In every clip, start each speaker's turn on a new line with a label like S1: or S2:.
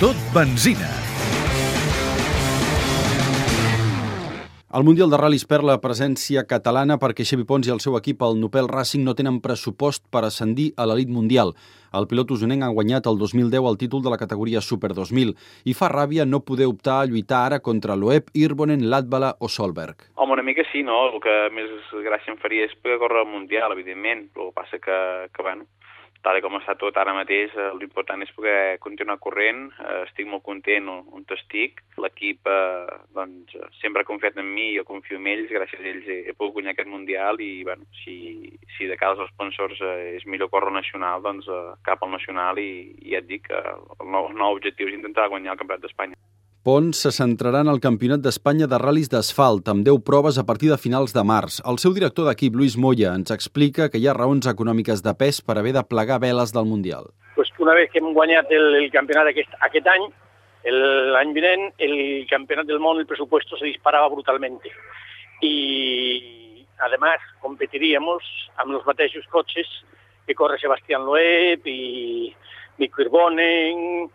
S1: Tot benzina.
S2: El Mundial de Ral·lis perd la presència catalana perquè Xevi Pons i el seu equip, el Nopel Racing, no tenen pressupost per ascendir a l'elit mundial. El pilot usonenc ha guanyat el 2010 el títol de la categoria Super 2000 i fa ràbia no poder optar a lluitar ara contra l'Oeb, Irbonen, Latvala o Solberg.
S3: Home, una mica sí, no? El que més gràcia em faria és poder córrer el Mundial, evidentment, però el que passa que, que bueno, tal com està tot ara mateix, eh, l'important és poder continuar corrent, eh, estic molt content on, estic, l'equip eh, doncs, sempre ha confiat en mi, jo confio en ells, gràcies a ells he, pogut guanyar aquest Mundial i bueno, si, si de cara als sponsors és millor córrer nacional, doncs cap al nacional i, i ja et dic que el nou, el nou objectiu és intentar guanyar el Campionat d'Espanya.
S2: Pons se centrarà en el Campionat d'Espanya de ral·lis d'asfalt, amb 10 proves a partir de finals de març. El seu director d'equip, Lluís Moya, ens explica que hi ha raons econòmiques de pes per haver de plegar veles del Mundial.
S4: Pues una vez que hem guanyat el, el campionat aquest, aquest any, l'any vinent, el campionat del món, el presupuesto se disparava brutalmente. Y además competiríamos amb els mateixos cotxes que corre Sebastián Loeb i Nico Irbonen,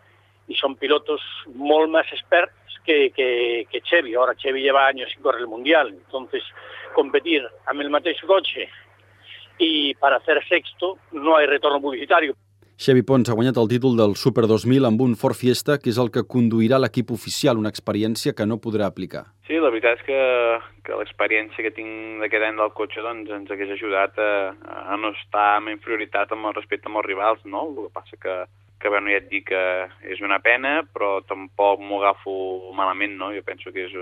S4: y son pilotos molt más experts que, que, que Chevy. Ahora Chevy lleva años sin correr el Mundial, entonces competir amb el mateix cotxe i per hacer sexto no hay retorno publicitario.
S2: Xevi Pons ha guanyat el títol del Super 2000 amb un Ford Fiesta, que és el que conduirà l'equip oficial, una experiència que no podrà aplicar.
S3: Sí, la veritat és que, que l'experiència que tinc d'aquest any del cotxe doncs, ens hagués ajudat a, a no estar amb inferioritat amb el respecte amb els rivals, no? El que passa que, que bueno, ja et dic que és una pena, però tampoc m'ho agafo malament, no? Jo penso que és,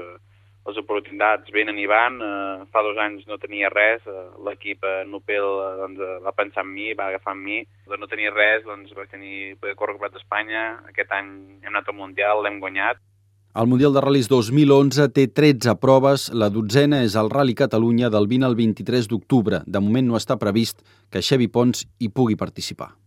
S3: les oportunitats venen i van, eh, fa dos anys no tenia res, eh, l'equip eh, Nupel eh, doncs, va pensar en mi, va agafar en mi, de no tenir res doncs, vaig tenir poder córrer el d'Espanya, aquest any hem anat al Mundial, l'hem guanyat,
S2: el Mundial de Ral·lis 2011 té 13 proves, la dotzena és el Rally Catalunya del 20 al 23 d'octubre. De moment no està previst que Xevi Pons hi pugui participar.